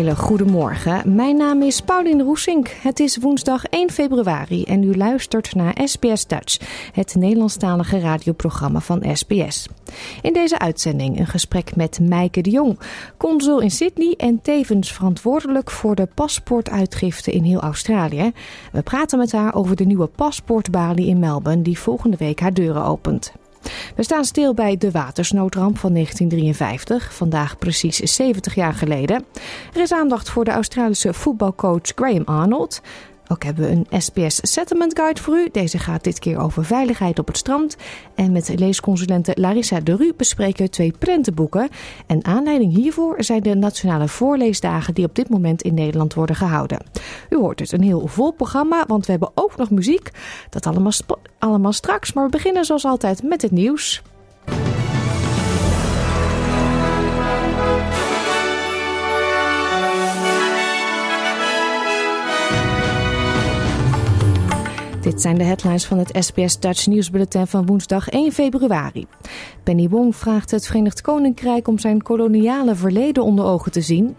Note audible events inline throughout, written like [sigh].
Hele goede. Mijn naam is Pauline Roesink. Het is woensdag 1 februari en u luistert naar SBS Dutch, het Nederlandstalige radioprogramma van SBS. In deze uitzending een gesprek met Meike de Jong, consul in Sydney en tevens verantwoordelijk voor de paspoortuitgifte in heel Australië. We praten met haar over de nieuwe paspoortbalie in Melbourne die volgende week haar deuren opent. We staan stil bij de watersnoodramp van 1953, vandaag precies 70 jaar geleden. Er is aandacht voor de Australische voetbalcoach Graham Arnold. Ook hebben we een SPS Settlement Guide voor u. Deze gaat dit keer over veiligheid op het strand. En met leesconsulente Larissa de Ru bespreken we twee prentenboeken. En aanleiding hiervoor zijn de nationale voorleesdagen die op dit moment in Nederland worden gehouden. U hoort het, een heel vol programma, want we hebben ook nog muziek. Dat allemaal, allemaal straks, maar we beginnen zoals altijd met het nieuws. Dit zijn de headlines van het SBS Dutch nieuwsbulletin van woensdag 1 februari. Penny Wong vraagt het Verenigd Koninkrijk om zijn koloniale verleden onder ogen te zien.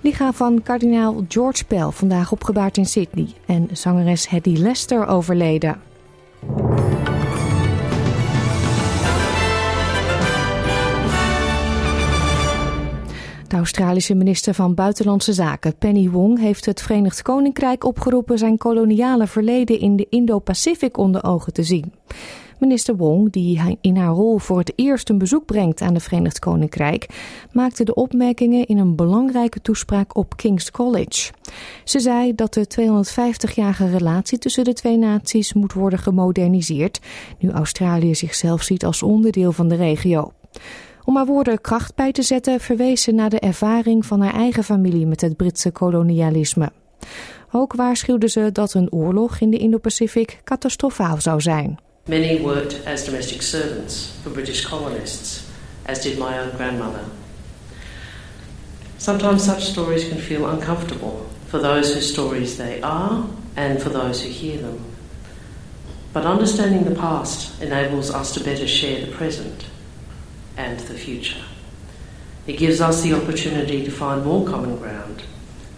Lichaam van kardinaal George Pell vandaag opgebaard in Sydney. En zangeres Hedy Lester overleden. De Australische minister van Buitenlandse Zaken Penny Wong heeft het Verenigd Koninkrijk opgeroepen zijn koloniale verleden in de Indo-Pacific onder ogen te zien. Minister Wong, die in haar rol voor het eerst een bezoek brengt aan het Verenigd Koninkrijk, maakte de opmerkingen in een belangrijke toespraak op King's College. Ze zei dat de 250-jarige relatie tussen de twee naties moet worden gemoderniseerd, nu Australië zichzelf ziet als onderdeel van de regio. Om haar woorden kracht bij te zetten, verwees ze naar de ervaring van haar eigen familie met het Britse kolonialisme. Ook waarschuwde ze dat een oorlog in de Indo-Pacific catastrofaal zou zijn. Many worked as domestic servants for British colonists, as did my own grandmother. Sometimes such stories can feel uncomfortable for those whose stories they are and for those who hear them. But understanding the past enables us to better share the present and the future. It gives us the opportunity to find more common ground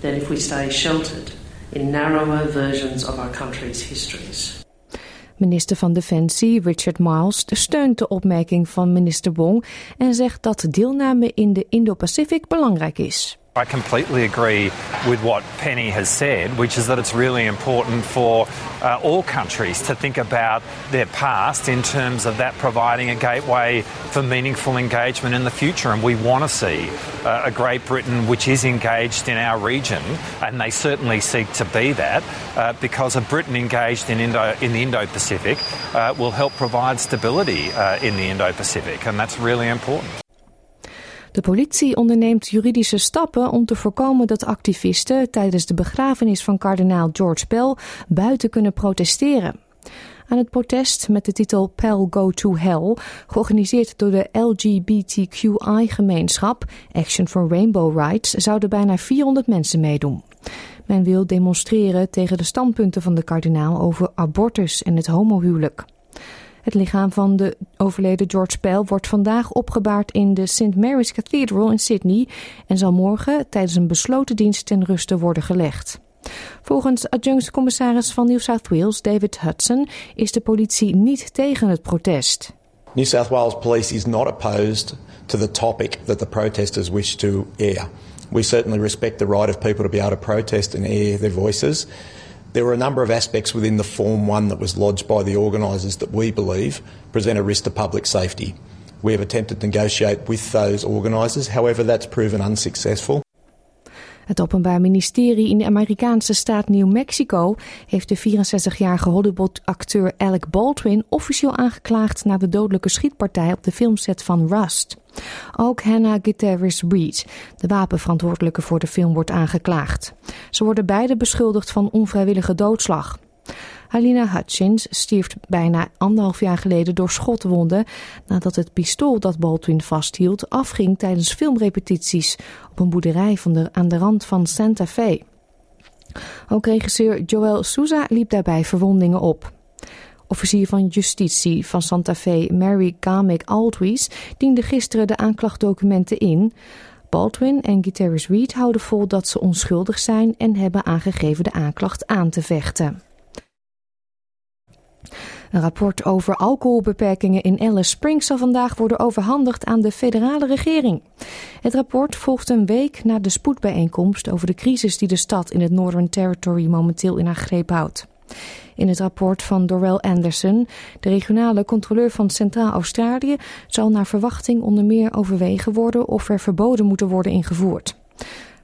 than if we stay sheltered in narrower versions of our country's histories. Minister van Defensie Richard Miles steunt de opmerking van minister Wong en zegt dat deelname in de Indo-Pacific belangrijk is. I completely agree with what Penny has said, which is that it's really important for uh, all countries to think about their past in terms of that providing a gateway for meaningful engagement in the future. And we want to see uh, a Great Britain which is engaged in our region, and they certainly seek to be that, uh, because a Britain engaged in, Indo, in the Indo Pacific uh, will help provide stability uh, in the Indo Pacific, and that's really important. De politie onderneemt juridische stappen om te voorkomen dat activisten tijdens de begrafenis van kardinaal George Pell buiten kunnen protesteren. Aan het protest met de titel Pell Go to Hell, georganiseerd door de LGBTQI-gemeenschap Action for Rainbow Rights, zouden bijna 400 mensen meedoen. Men wil demonstreren tegen de standpunten van de kardinaal over abortus en het homohuwelijk. Het lichaam van de overleden George Pell wordt vandaag opgebaard in de St. Mary's Cathedral in Sydney en zal morgen tijdens een besloten dienst ten ruste worden gelegd. Volgens adjunct-commissaris van New South Wales David Hudson is de politie niet tegen het protest. New South Wales Police is not opposed to the topic that the protesters wish to air. We certainly respect the right of people to be able to protest and air their voices. There were a number of aspects within the Form 1 that was lodged by the organisers that we believe present a risk to public safety. We have attempted to negotiate with those organisers. However, that's proven unsuccessful. Het Openbaar Ministerie in de Amerikaanse staat New Mexico heeft de 64-jarige Hollywood-acteur Alec Baldwin officieel aangeklaagd na de dodelijke schietpartij op de filmset van Rust. Ook Hannah Gutierrez Reed, de wapenverantwoordelijke voor de film, wordt aangeklaagd. Ze worden beide beschuldigd van onvrijwillige doodslag. Halina Hutchins stierf bijna anderhalf jaar geleden door schotwonden nadat het pistool dat Baldwin vasthield afging tijdens filmrepetities op een boerderij van de, aan de rand van Santa Fe. Ook regisseur Joel Souza liep daarbij verwondingen op. Officier van justitie van Santa Fe, Mary Kamek Aldwies, diende gisteren de aanklachtdocumenten in. Baldwin en Gutierrez Reed houden vol dat ze onschuldig zijn en hebben aangegeven de aanklacht aan te vechten. Een rapport over alcoholbeperkingen in Alice Springs zal vandaag worden overhandigd aan de federale regering. Het rapport volgt een week na de spoedbijeenkomst over de crisis die de stad in het Northern Territory momenteel in haar greep houdt. In het rapport van Dorwell Anderson, de regionale controleur van Centraal-Australië, zal naar verwachting onder meer overwegen worden of er verboden moeten worden ingevoerd.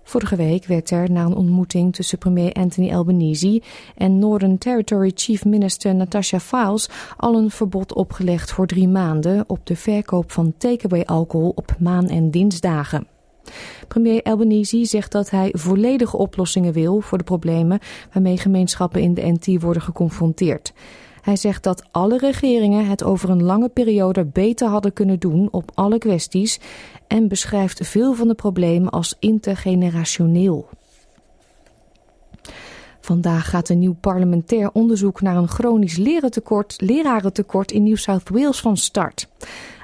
Vorige week werd er na een ontmoeting tussen premier Anthony Albanese en Northern Territory Chief Minister Natasha Files al een verbod opgelegd voor drie maanden op de verkoop van takeaway alcohol op maan- en dinsdagen. Premier Albanese zegt dat hij volledige oplossingen wil voor de problemen waarmee gemeenschappen in de NT worden geconfronteerd. Hij zegt dat alle regeringen het over een lange periode beter hadden kunnen doen op alle kwesties en beschrijft veel van de problemen als intergenerationeel. Vandaag gaat een nieuw parlementair onderzoek naar een chronisch lerarentekort, lerarentekort in New South Wales van start.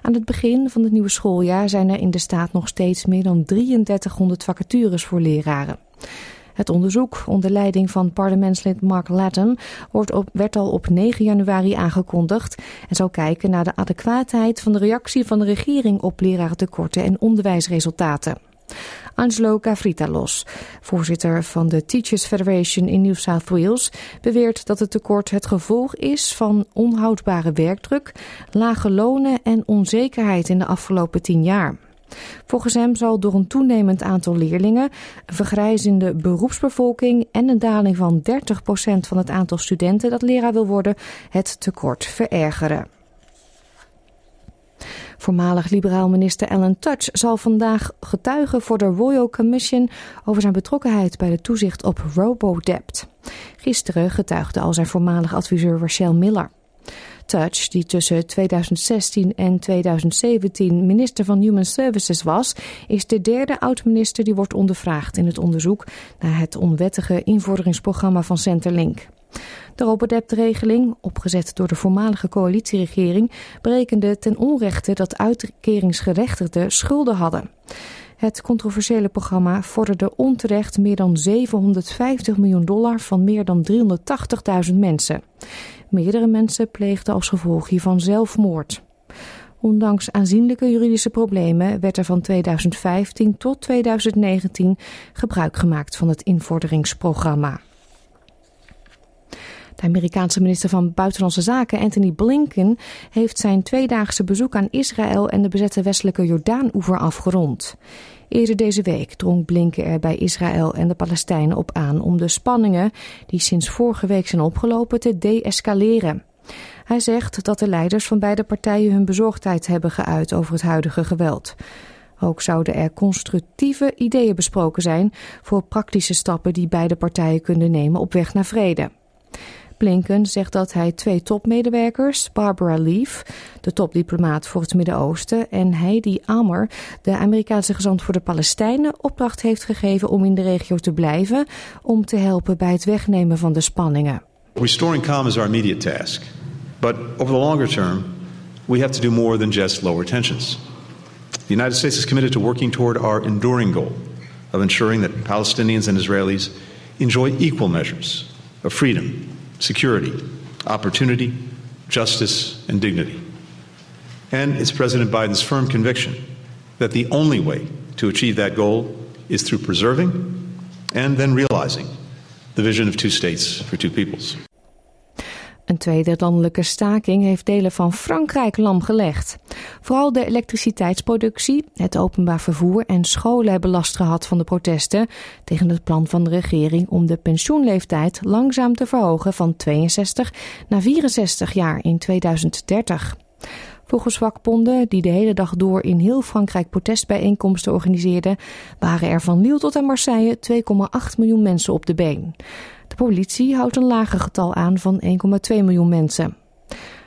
Aan het begin van het nieuwe schooljaar zijn er in de staat nog steeds meer dan 3300 vacatures voor leraren. Het onderzoek onder leiding van parlementslid Mark Latham wordt op, werd al op 9 januari aangekondigd en zal kijken naar de adequaatheid van de reactie van de regering op lerarentekorten en onderwijsresultaten. Angelo Gavritalos, voorzitter van de Teachers Federation in New South Wales, beweert dat het tekort het gevolg is van onhoudbare werkdruk, lage lonen en onzekerheid in de afgelopen tien jaar. Volgens hem zal door een toenemend aantal leerlingen, vergrijzende beroepsbevolking en een daling van 30% van het aantal studenten dat leraar wil worden, het tekort verergeren. Voormalig liberaal minister Alan Touch zal vandaag getuigen voor de Royal Commission over zijn betrokkenheid bij de toezicht op Robodebt. Gisteren getuigde al zijn voormalig adviseur Rachel Miller. Touch, die tussen 2016 en 2017 minister van Human Services was, is de derde oud-minister die wordt ondervraagd in het onderzoek naar het onwettige invorderingsprogramma van Centerlink. De Robodebt-regeling, opgezet door de voormalige coalitieregering, berekende ten onrechte dat uitkeringsgerechtigden schulden hadden. Het controversiële programma vorderde onterecht meer dan 750 miljoen dollar van meer dan 380.000 mensen. Meerdere mensen pleegden als gevolg hiervan zelfmoord. Ondanks aanzienlijke juridische problemen werd er van 2015 tot 2019 gebruik gemaakt van het invorderingsprogramma. De Amerikaanse minister van Buitenlandse Zaken Anthony Blinken heeft zijn tweedaagse bezoek aan Israël en de bezette westelijke Jordaan-oever afgerond. Eerder deze week drong Blinken er bij Israël en de Palestijnen op aan om de spanningen die sinds vorige week zijn opgelopen te deescaleren. Hij zegt dat de leiders van beide partijen hun bezorgdheid hebben geuit over het huidige geweld. Ook zouden er constructieve ideeën besproken zijn voor praktische stappen die beide partijen kunnen nemen op weg naar vrede. Blinken zegt dat hij twee topmedewerkers, Barbara Leaf, de topdiplomaat voor het Midden-Oosten, en Heidi Ammer, de Amerikaanse gezant voor de Palestijnen, opdracht heeft gegeven om in de regio te blijven om te helpen bij het wegnemen van de spanningen. Restoring calm is our immediate task, but over the longer term, we have to do more than just lower tensions. The United States is committed to working toward our enduring goal of ensuring that Palestinians and Israelis enjoy equal measures of freedom security, opportunity, justice, and dignity. And it's President Biden's firm conviction that the only way to achieve that goal is through preserving and then realizing the vision of two states for two peoples. Een tweede landelijke staking heeft delen van Frankrijk lam gelegd. Vooral de elektriciteitsproductie, het openbaar vervoer en scholen hebben last gehad van de protesten tegen het plan van de regering om de pensioenleeftijd langzaam te verhogen van 62 naar 64 jaar in 2030. Volgens vakbonden, die de hele dag door in heel Frankrijk protestbijeenkomsten organiseerden, waren er van Lille tot aan Marseille 2,8 miljoen mensen op de been. De politie houdt een lager getal aan van 1,2 miljoen mensen.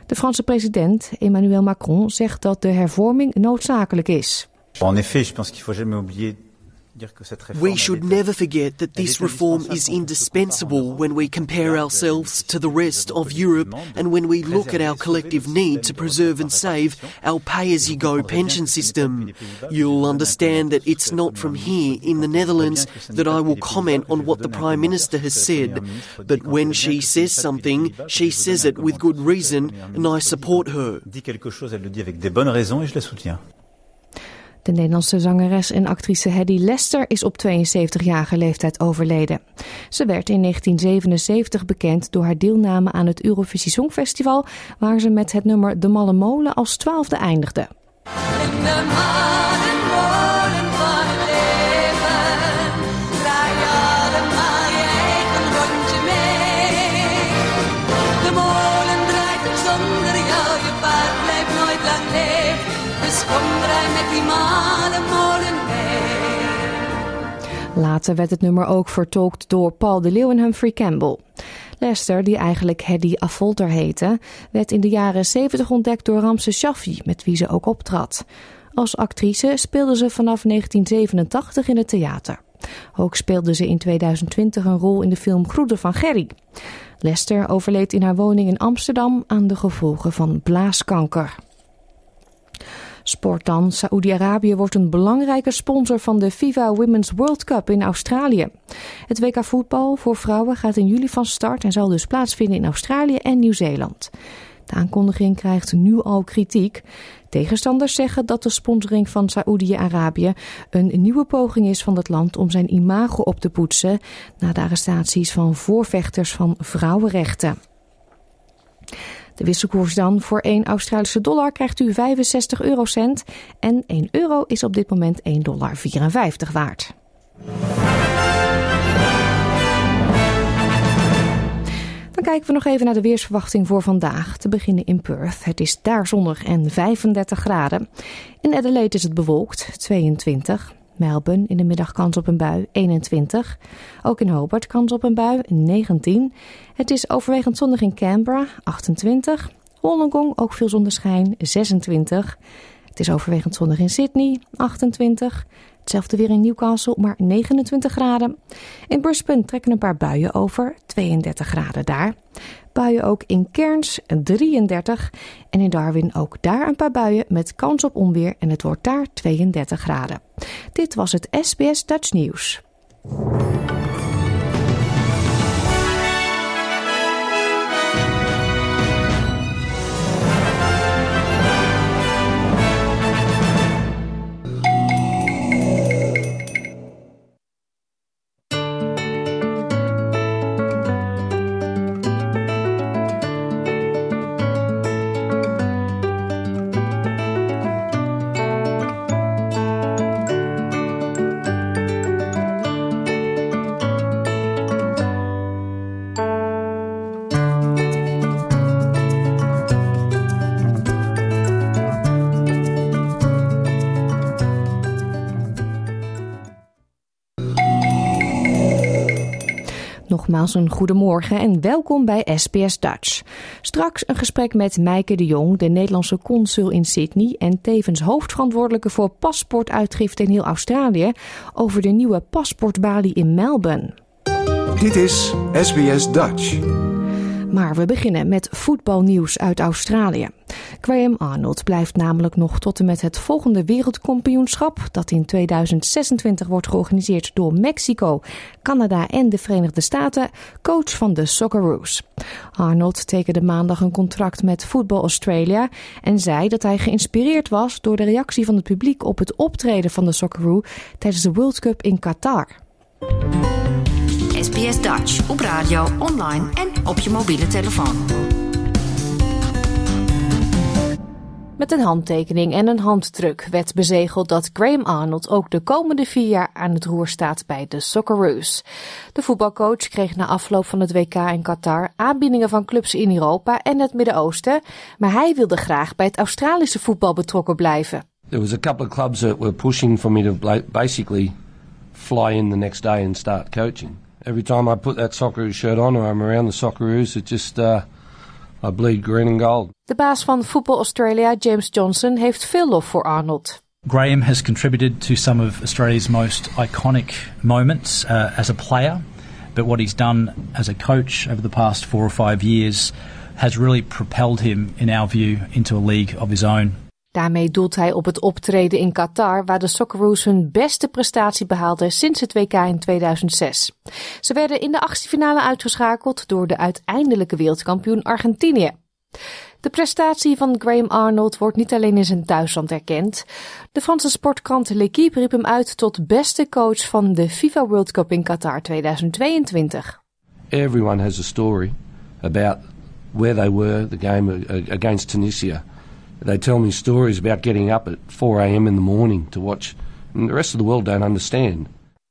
De Franse president Emmanuel Macron zegt dat de hervorming noodzakelijk is. En effet, je pense qu'il faut We should never forget that this reform is indispensable when we compare ourselves to the rest of Europe and when we look at our collective need to preserve and save our pay as you go pension system. You'll understand that it's not from here in the Netherlands that I will comment on what the Prime Minister has said, but when she says something, she says it with good reason and I support her. De Nederlandse zangeres en actrice Hedy Lester is op 72-jarige leeftijd overleden. Ze werd in 1977 bekend door haar deelname aan het Eurovisie Songfestival, waar ze met het nummer De Malle Molen als twaalfde eindigde. Later werd het nummer ook vertolkt door Paul de Leeuw en Humphrey Campbell. Lester, die eigenlijk Hedy Afolter heette, werd in de jaren 70 ontdekt door Ramse Shaffi, met wie ze ook optrad. Als actrice speelde ze vanaf 1987 in het theater. Ook speelde ze in 2020 een rol in de film Groeten van Gerry. Lester overleed in haar woning in Amsterdam aan de gevolgen van blaaskanker. Sport dan. Saoedi-Arabië wordt een belangrijke sponsor van de FIFA Women's World Cup in Australië. Het WK voetbal voor vrouwen gaat in juli van start en zal dus plaatsvinden in Australië en Nieuw-Zeeland. De aankondiging krijgt nu al kritiek. Tegenstanders zeggen dat de sponsoring van Saoedi-Arabië een nieuwe poging is van het land om zijn imago op te poetsen na de arrestaties van voorvechters van vrouwenrechten. De wisselkoers dan voor 1 Australische dollar krijgt u 65 eurocent en 1 euro is op dit moment 1,54 dollar waard. Dan kijken we nog even naar de weersverwachting voor vandaag. Te beginnen in Perth. Het is daar zonnig en 35 graden. In Adelaide is het bewolkt, 22. Melbourne in de middag kans op een bui 21. Ook in Hobart kans op een bui 19. Het is overwegend zonnig in Canberra 28. Wollongong ook veel zonneschijn 26. Het is overwegend zonnig in Sydney 28. Hetzelfde weer in Newcastle, maar 29 graden. In Brisbane trekken een paar buien over, 32 graden daar. Buien ook in Cairns, 33. En in Darwin ook daar een paar buien met kans op onweer en het wordt daar 32 graden. Dit was het SBS Dutch News. Nogmaals een goedemorgen en welkom bij SBS Dutch. Straks een gesprek met Meike de Jong, de Nederlandse consul in Sydney en tevens hoofdverantwoordelijke voor paspoortuitgifte in heel Australië, over de nieuwe paspoortbalie in Melbourne. Dit is SBS Dutch. Maar we beginnen met voetbalnieuws uit Australië. Graham Arnold blijft namelijk nog tot en met het volgende wereldkampioenschap, dat in 2026 wordt georganiseerd door Mexico, Canada en de Verenigde Staten, coach van de Socceroos. Arnold tekende maandag een contract met Football Australia en zei dat hij geïnspireerd was door de reactie van het publiek op het optreden van de Socceroo tijdens de World Cup in Qatar. SBS Dutch op radio, online en op je mobiele telefoon. Met een handtekening en een handdruk werd bezegeld dat Graham Arnold ook de komende vier jaar aan het roer staat bij de Socceroos. De voetbalcoach kreeg na afloop van het WK in Qatar aanbiedingen van clubs in Europa en het Midden-Oosten, maar hij wilde graag bij het Australische voetbal betrokken blijven. There was a couple of clubs that were pushing for me to basically fly in the next day and start coaching. Every time I put that Socceroos shirt on or I'm around the Socceroos, it just uh, I bleed green and gold. De baas van Football Australia, James Johnson, heeft veel lof voor Arnold. Graham has contributed to some of Australia's most iconic moments uh, as a player, but what he's done as a coach over the past four or five years has really propelled him, in our view, into a league of his own. Daarmee doelt hij op het optreden in Qatar, waar de Socceroos hun beste prestatie behaalden sinds het WK in 2006. Ze werden in de achtste finale uitgeschakeld door de uiteindelijke wereldkampioen Argentinië. De prestatie van Graham Arnold wordt niet alleen in zijn thuisland erkend. De Franse sportkrant L'Equipe riep hem uit tot beste coach van de FIFA World Cup in Qatar 2022. Everyone has a story about where they were the game against Tunisia. They tell me stories about getting up at 4 a.m. in the morning to watch. And the rest of the world don't understand.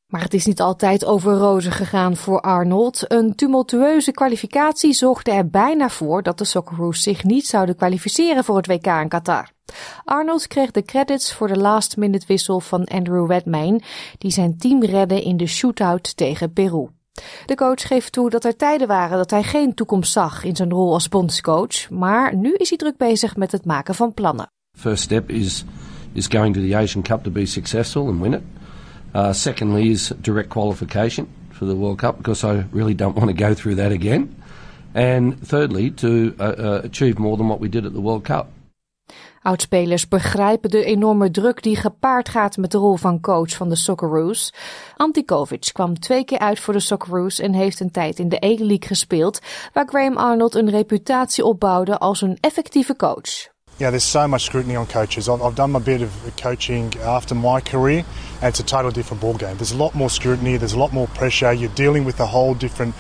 Maar het is niet altijd over rozen gegaan voor Arnold. Een tumultueuze kwalificatie zorgde er bijna voor dat de Socceroos zich niet zouden kwalificeren voor het WK in Qatar. Arnold kreeg de credits voor de last-minute wissel van Andrew Redmayne, die zijn team redde in de shootout tegen Peru. De coach geeft toe dat er tijden waren dat hij geen toekomst zag in zijn rol als bondscoach, maar nu is hij druk bezig met het maken van plannen. First step is is going to the Asian Cup to be successful and win it. Uh, secondly is direct qualification for the World Cup because I really don't want to go through that again. And thirdly to uh, uh, achieve more than what we did at the World Cup. Oudspelers begrijpen de enorme druk die gepaard gaat met de rol van coach van de Socceroos. Antikovic kwam twee keer uit voor de Socceroos en heeft een tijd in de E-League gespeeld, waar Graham Arnold een reputatie opbouwde als een effectieve coach. Yeah, there's so much scrutiny on coaches. I've, done my bit of coaching after my career, and it's a totally different ballgame. There's a lot more scrutiny, there's a lot more pressure. You're dealing with a whole different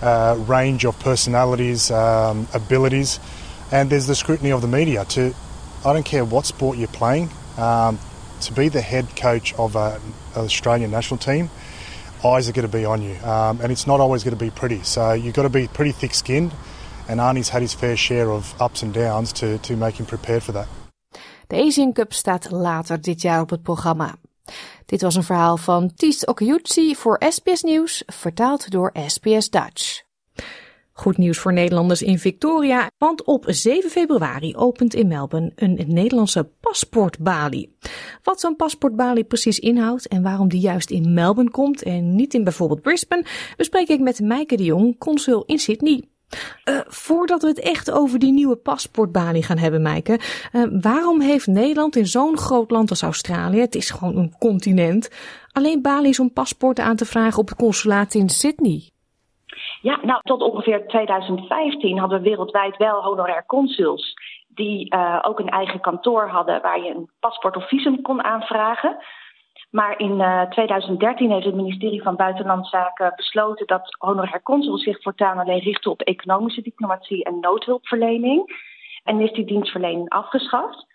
uh, range of personalities, um, abilities, and there's the scrutiny of the media. To I don't care what sport you're playing, um, to be the head coach of an Australian national team, eyes are going to be on you, um, and it's not always going to be pretty. So you've got to be pretty thick-skinned, and Arnie's had his fair share of ups and downs to, to make him prepared for that. De Asian Cup staat later dit jaar op het programma. Dit was een verhaal van Ties Okayutsi voor SBS Nieuws, vertaald door SBS Dutch. Goed nieuws voor Nederlanders in Victoria, want op 7 februari opent in Melbourne een Nederlandse paspoortbalie. Wat zo'n paspoortbalie precies inhoudt en waarom die juist in Melbourne komt en niet in bijvoorbeeld Brisbane, bespreek ik met Meike de Jong, consul in Sydney. Uh, voordat we het echt over die nieuwe paspoortbalie gaan hebben, Meike. Uh, waarom heeft Nederland in zo'n groot land als Australië, het is gewoon een continent, alleen balies om paspoorten aan te vragen op het consulaat in Sydney? Ja, nou, tot ongeveer 2015 hadden we wereldwijd wel honorair consuls. Die uh, ook een eigen kantoor hadden waar je een paspoort of visum kon aanvragen. Maar in uh, 2013 heeft het ministerie van Buitenlandse Zaken besloten dat honorair consuls zich voortaan alleen richten op economische diplomatie en noodhulpverlening. En is die dienstverlening afgeschaft.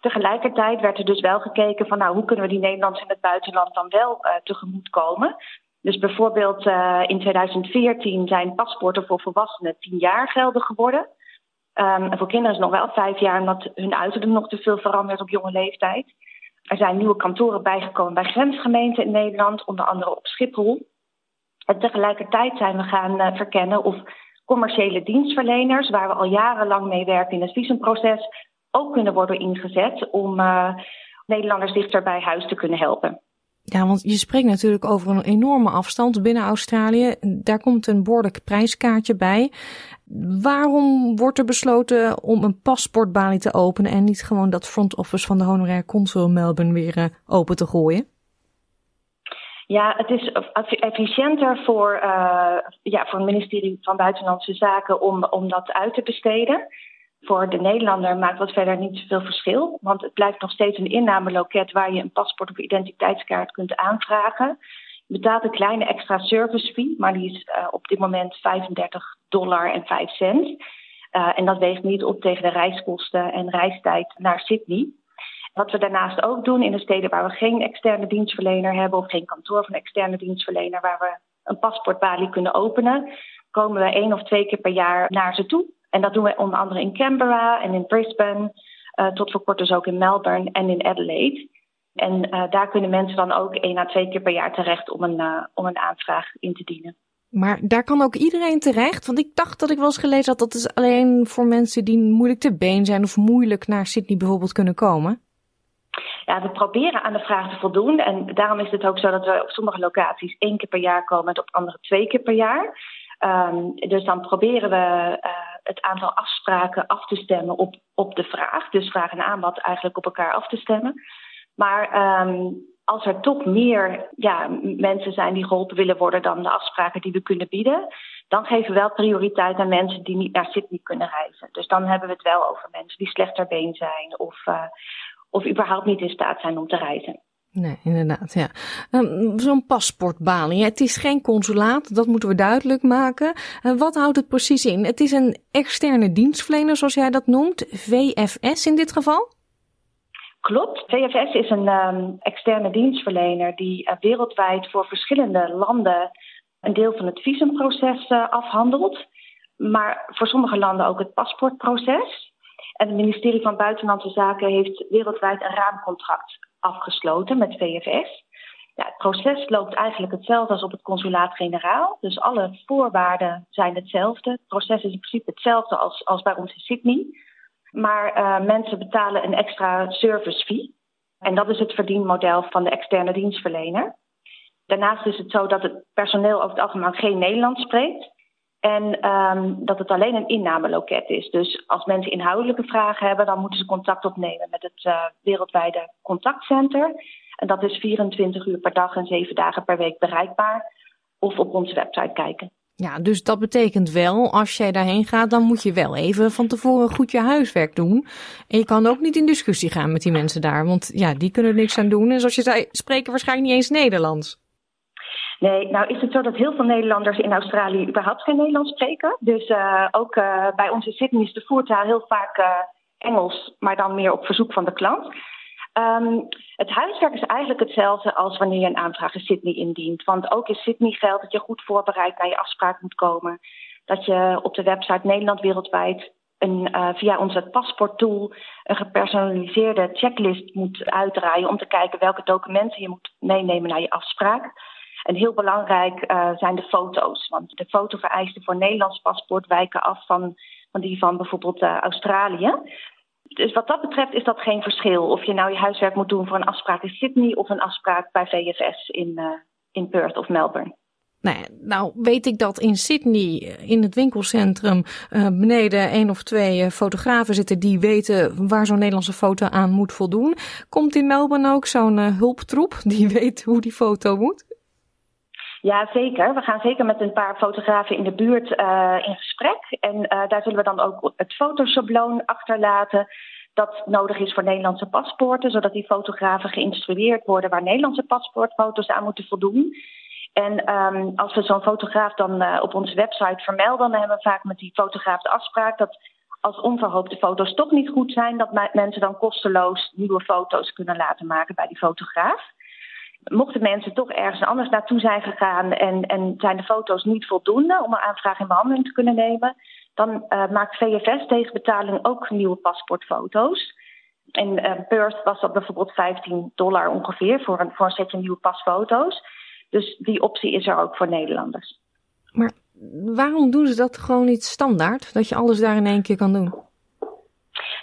Tegelijkertijd werd er dus wel gekeken van nou, hoe kunnen we die Nederlanders in het buitenland dan wel tegemoet komen. Dus bijvoorbeeld uh, in 2014 zijn paspoorten voor volwassenen 10 jaar geldig geworden. Um, en voor kinderen is het nog wel vijf jaar, omdat hun uiterlijk nog te veel verandert op jonge leeftijd. Er zijn nieuwe kantoren bijgekomen bij grensgemeenten in Nederland, onder andere op Schiphol. En tegelijkertijd zijn we gaan uh, verkennen of commerciële dienstverleners, waar we al jarenlang mee werken in het visumproces, ook kunnen worden ingezet om uh, Nederlanders dichter bij huis te kunnen helpen. Ja, want je spreekt natuurlijk over een enorme afstand binnen Australië. Daar komt een behoorlijk prijskaartje bij. Waarom wordt er besloten om een paspoortbalie te openen en niet gewoon dat front office van de honorair consul Melbourne weer uh, open te gooien? Ja, het is efficiënter voor, uh, ja, voor het ministerie van Buitenlandse Zaken om, om dat uit te besteden. Voor de Nederlander maakt dat verder niet zoveel verschil. Want het blijft nog steeds een innameloket waar je een paspoort of identiteitskaart kunt aanvragen. Je betaalt een kleine extra service fee, maar die is uh, op dit moment 35 dollar en 5 cent. en dat weegt niet op tegen de reiskosten en reistijd naar Sydney. Wat we daarnaast ook doen in de steden waar we geen externe dienstverlener hebben of geen kantoor van externe dienstverlener waar we een paspoortbalie kunnen openen, komen we één of twee keer per jaar naar ze toe. En dat doen we onder andere in Canberra en in Brisbane, uh, tot voor kort dus ook in Melbourne en in Adelaide. En uh, daar kunnen mensen dan ook één à twee keer per jaar terecht om een, uh, om een aanvraag in te dienen. Maar daar kan ook iedereen terecht? Want ik dacht dat ik wel eens gelezen had dat is alleen voor mensen die moeilijk te been zijn of moeilijk naar Sydney bijvoorbeeld kunnen komen. Ja, we proberen aan de vraag te voldoen. En daarom is het ook zo dat we op sommige locaties één keer per jaar komen en op andere twee keer per jaar. Um, dus dan proberen we uh, het aantal afspraken af te stemmen op, op de vraag. Dus vraag en aanbod eigenlijk op elkaar af te stemmen. Maar um, als er toch meer ja, mensen zijn die geholpen willen worden dan de afspraken die we kunnen bieden, dan geven we wel prioriteit aan mensen die niet naar Sydney kunnen reizen. Dus dan hebben we het wel over mensen die slechter been zijn of, uh, of überhaupt niet in staat zijn om te reizen. Nee, inderdaad, ja. Um, Zo'n paspoortbalie, het is geen consulaat, dat moeten we duidelijk maken. Uh, wat houdt het precies in? Het is een externe dienstverlener, zoals jij dat noemt, VFS in dit geval? Klopt. VFS is een um, externe dienstverlener die uh, wereldwijd voor verschillende landen een deel van het visumproces uh, afhandelt. Maar voor sommige landen ook het paspoortproces. En het ministerie van Buitenlandse Zaken heeft wereldwijd een raamcontract afgesloten met VFS. Ja, het proces loopt eigenlijk hetzelfde als op het consulaat-generaal. Dus alle voorwaarden zijn hetzelfde. Het proces is in principe hetzelfde als, als bij ons in Sydney. Maar uh, mensen betalen een extra service fee. En dat is het verdienmodel van de externe dienstverlener. Daarnaast is het zo dat het personeel over het algemeen geen Nederlands spreekt. En um, dat het alleen een innameloket is. Dus als mensen inhoudelijke vragen hebben, dan moeten ze contact opnemen met het uh, wereldwijde contactcenter. En dat is 24 uur per dag en 7 dagen per week bereikbaar. Of op onze website kijken. Ja, dus dat betekent wel, als jij daarheen gaat, dan moet je wel even van tevoren goed je huiswerk doen. En je kan ook niet in discussie gaan met die mensen daar, want ja, die kunnen er niks aan doen. En zoals je zei, spreken waarschijnlijk niet eens Nederlands. Nee, nou is het zo dat heel veel Nederlanders in Australië überhaupt geen Nederlands spreken. Dus uh, ook uh, bij ons in Sydney is de voertaal heel vaak uh, Engels, maar dan meer op verzoek van de klant. Um, het huiswerk is eigenlijk hetzelfde als wanneer je een aanvraag in Sydney indient. Want ook in Sydney geldt dat je goed voorbereid naar je afspraak moet komen. Dat je op de website Nederland wereldwijd een, uh, via onze paspoorttool een gepersonaliseerde checklist moet uitdraaien om te kijken welke documenten je moet meenemen naar je afspraak. En heel belangrijk uh, zijn de foto's. Want de fotovereisten voor Nederlands paspoort wijken af van, van die van bijvoorbeeld uh, Australië. Dus wat dat betreft is dat geen verschil. Of je nou je huiswerk moet doen voor een afspraak in Sydney of een afspraak bij VFS in, uh, in Perth of Melbourne. Nou, nou weet ik dat in Sydney in het winkelcentrum beneden één of twee fotografen zitten die weten waar zo'n Nederlandse foto aan moet voldoen. Komt in Melbourne ook zo'n hulptroep die [laughs] weet hoe die foto moet? Ja, zeker. We gaan zeker met een paar fotografen in de buurt uh, in gesprek. En uh, daar zullen we dan ook het fotosabloon achterlaten dat nodig is voor Nederlandse paspoorten, zodat die fotografen geïnstrueerd worden waar Nederlandse paspoortfoto's aan moeten voldoen. En um, als we zo'n fotograaf dan uh, op onze website vermelden, dan hebben we vaak met die fotograaf de afspraak dat als onverhoopte foto's toch niet goed zijn, dat mensen dan kosteloos nieuwe foto's kunnen laten maken bij die fotograaf mochten mensen toch ergens anders naartoe zijn gegaan en, en zijn de foto's niet voldoende om een aanvraag in behandeling te kunnen nemen, dan uh, maakt VFS tegen betaling ook nieuwe paspoortfoto's. In uh, Perth was dat bijvoorbeeld 15 dollar ongeveer voor een, voor een setje nieuwe pasfoto's. Dus die optie is er ook voor Nederlanders. Maar waarom doen ze dat gewoon niet standaard? Dat je alles daar in één keer kan doen?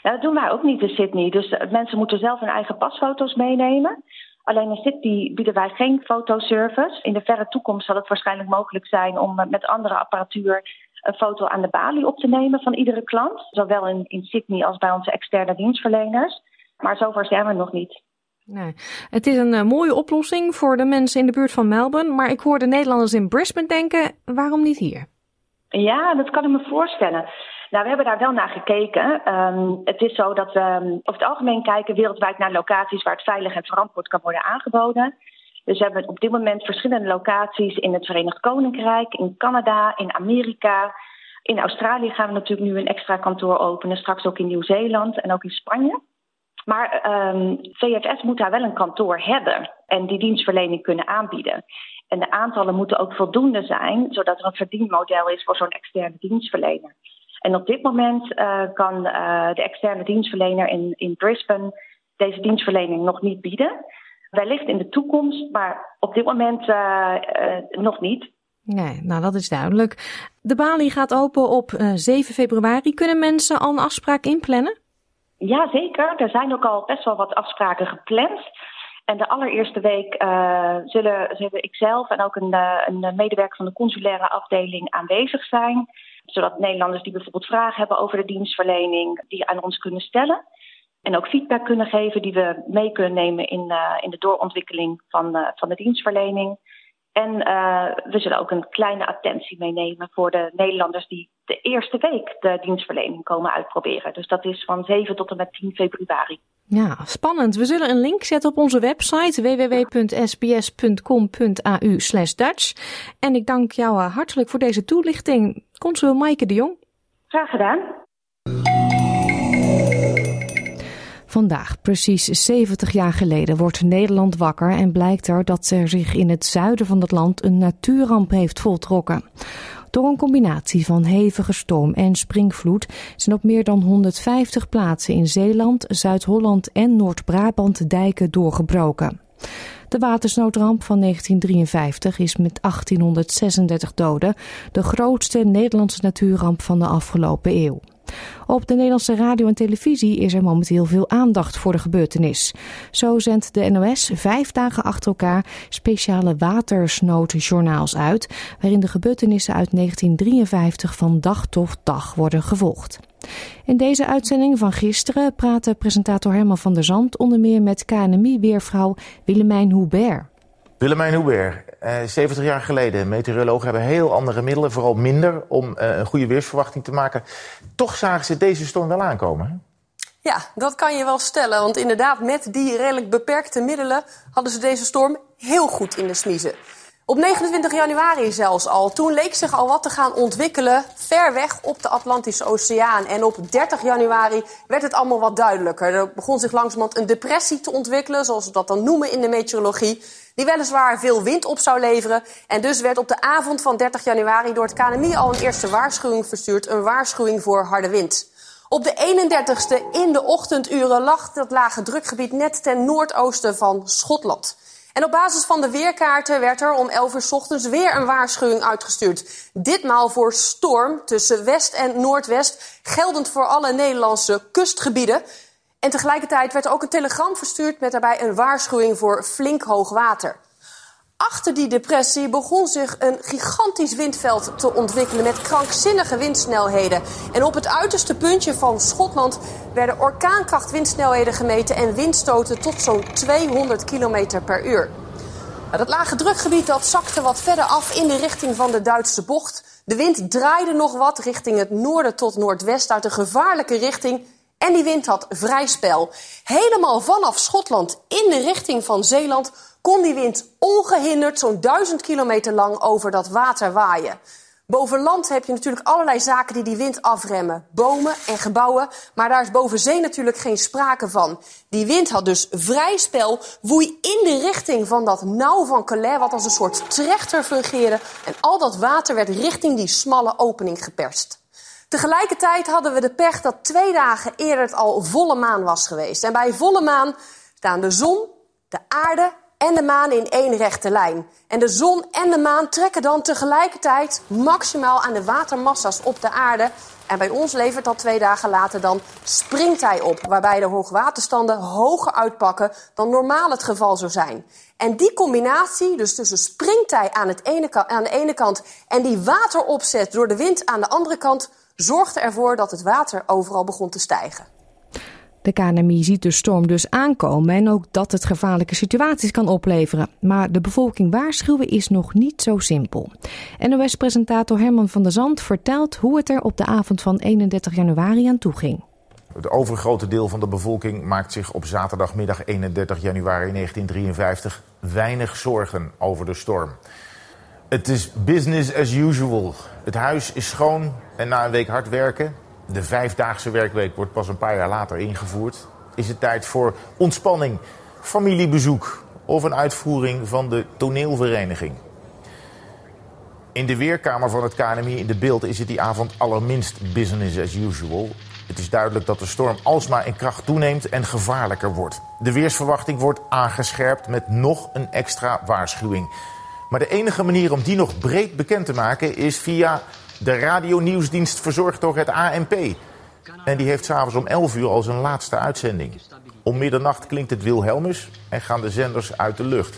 Nou, dat doen wij ook niet in Sydney. Dus uh, mensen moeten zelf hun eigen pasfoto's meenemen. Alleen in City bieden wij geen fotoservice. In de verre toekomst zal het waarschijnlijk mogelijk zijn om met andere apparatuur een foto aan de balie op te nemen van iedere klant. Zowel in, in Sydney als bij onze externe dienstverleners. Maar zover zijn we nog niet. Nee. Het is een uh, mooie oplossing voor de mensen in de buurt van Melbourne. Maar ik hoor de Nederlanders in Brisbane denken: waarom niet hier? Ja, dat kan ik me voorstellen. Nou, we hebben daar wel naar gekeken. Um, het is zo dat we um, over het algemeen kijken wereldwijd naar locaties waar het veilig en verantwoord kan worden aangeboden. Dus we hebben op dit moment verschillende locaties in het Verenigd Koninkrijk, in Canada, in Amerika. In Australië gaan we natuurlijk nu een extra kantoor openen, straks ook in Nieuw-Zeeland en ook in Spanje. Maar um, VFS moet daar wel een kantoor hebben en die dienstverlening kunnen aanbieden. En de aantallen moeten ook voldoende zijn, zodat er een verdienmodel is voor zo'n externe dienstverlener. En op dit moment uh, kan uh, de externe dienstverlener in, in Brisbane deze dienstverlening nog niet bieden. Wellicht in de toekomst, maar op dit moment uh, nog niet. Nee, nou dat is duidelijk. De balie gaat open op 7 februari. Kunnen mensen al een afspraak inplannen? Ja, zeker. Er zijn ook al best wel wat afspraken gepland. En de allereerste week uh, zullen, zullen ikzelf en ook een, een medewerker van de consulaire afdeling aanwezig zijn. Zodat Nederlanders die bijvoorbeeld vragen hebben over de dienstverlening, die aan ons kunnen stellen. En ook feedback kunnen geven die we mee kunnen nemen in, uh, in de doorontwikkeling van, uh, van de dienstverlening. En uh, we zullen ook een kleine attentie meenemen voor de Nederlanders die de eerste week de dienstverlening komen uitproberen. Dus dat is van 7 tot en met 10 februari. Ja, spannend. We zullen een link zetten op onze website www.sbs.com.au Dutch. En ik dank jou hartelijk voor deze toelichting, consul Maaike de Jong. Graag gedaan. Vandaag, precies 70 jaar geleden, wordt Nederland wakker en blijkt er dat er zich in het zuiden van het land een natuurramp heeft voltrokken. Door een combinatie van hevige storm en springvloed zijn op meer dan 150 plaatsen in Zeeland, Zuid-Holland en Noord-Brabant dijken doorgebroken. De watersnoodramp van 1953 is met 1836 doden de grootste Nederlandse natuurramp van de afgelopen eeuw. Op de Nederlandse radio en televisie is er momenteel veel aandacht voor de gebeurtenis. Zo zendt de NOS vijf dagen achter elkaar speciale watersnoodjournaals uit, waarin de gebeurtenissen uit 1953 van dag tot dag worden gevolgd. In deze uitzending van gisteren praatte presentator Herman van der Zand onder meer met KNMI-weervrouw Willemijn Hubert. Willemijn Hubert, 70 eh, jaar geleden. Meteorologen hebben heel andere middelen, vooral minder, om eh, een goede weersverwachting te maken. Toch zagen ze deze storm wel aankomen. Ja, dat kan je wel stellen. Want inderdaad, met die redelijk beperkte middelen hadden ze deze storm heel goed in de smiezen. Op 29 januari zelfs al. Toen leek zich al wat te gaan ontwikkelen ver weg op de Atlantische Oceaan. En op 30 januari werd het allemaal wat duidelijker. Er begon zich langzamerhand een depressie te ontwikkelen, zoals we dat dan noemen in de meteorologie. Die weliswaar veel wind op zou leveren. En dus werd op de avond van 30 januari door het KNMI al een eerste waarschuwing verstuurd. Een waarschuwing voor harde wind. Op de 31ste in de ochtenduren lag dat lage drukgebied net ten noordoosten van Schotland. En op basis van de weerkaarten werd er om 11 uur s ochtends weer een waarschuwing uitgestuurd. Ditmaal voor storm tussen west en noordwest, geldend voor alle Nederlandse kustgebieden. En tegelijkertijd werd er ook een telegram verstuurd met daarbij een waarschuwing voor flink hoog water. Achter die depressie begon zich een gigantisch windveld te ontwikkelen met krankzinnige windsnelheden. En op het uiterste puntje van Schotland werden orkaankracht windsnelheden gemeten en windstoten tot zo'n 200 km per uur. Dat lage drukgebied dat zakte wat verder af in de richting van de Duitse bocht. De wind draaide nog wat richting het noorden tot noordwest uit een gevaarlijke richting. En die wind had vrij spel. Helemaal vanaf Schotland in de richting van Zeeland kon die wind ongehinderd zo'n duizend kilometer lang over dat water waaien. Boven land heb je natuurlijk allerlei zaken die die wind afremmen. Bomen en gebouwen, maar daar is boven zee natuurlijk geen sprake van. Die wind had dus vrij spel, woei in de richting van dat nauw van Calais... wat als een soort trechter fungeerde. En al dat water werd richting die smalle opening geperst. Tegelijkertijd hadden we de pech dat twee dagen eerder het al volle maan was geweest. En bij volle maan staan de zon, de aarde en de maan in één rechte lijn. En de zon en de maan trekken dan tegelijkertijd maximaal aan de watermassa's op de aarde. En bij ons levert dat twee dagen later dan springtij op, waarbij de hoogwaterstanden hoger uitpakken dan normaal het geval zou zijn. En die combinatie, dus tussen springtij aan, het ene, aan de ene kant en die wateropzet door de wind aan de andere kant, zorgde ervoor dat het water overal begon te stijgen. De KNMI ziet de storm dus aankomen en ook dat het gevaarlijke situaties kan opleveren. Maar de bevolking waarschuwen is nog niet zo simpel. NOS-presentator Herman van der Zand vertelt hoe het er op de avond van 31 januari aan toe ging. Het overgrote deel van de bevolking maakt zich op zaterdagmiddag 31 januari 1953 weinig zorgen over de storm. Het is business as usual. Het huis is schoon en na een week hard werken, de vijfdaagse werkweek wordt pas een paar jaar later ingevoerd, is het tijd voor ontspanning, familiebezoek of een uitvoering van de toneelvereniging. In de weerkamer van het KNMI in de beeld is het die avond allerminst business as usual. Het is duidelijk dat de storm alsmaar in kracht toeneemt en gevaarlijker wordt. De weersverwachting wordt aangescherpt met nog een extra waarschuwing. Maar de enige manier om die nog breed bekend te maken is via de radionieuwsdienst verzorgd door het ANP. En die heeft s'avonds om 11 uur al zijn laatste uitzending. Om middernacht klinkt het Wilhelmus en gaan de zenders uit de lucht.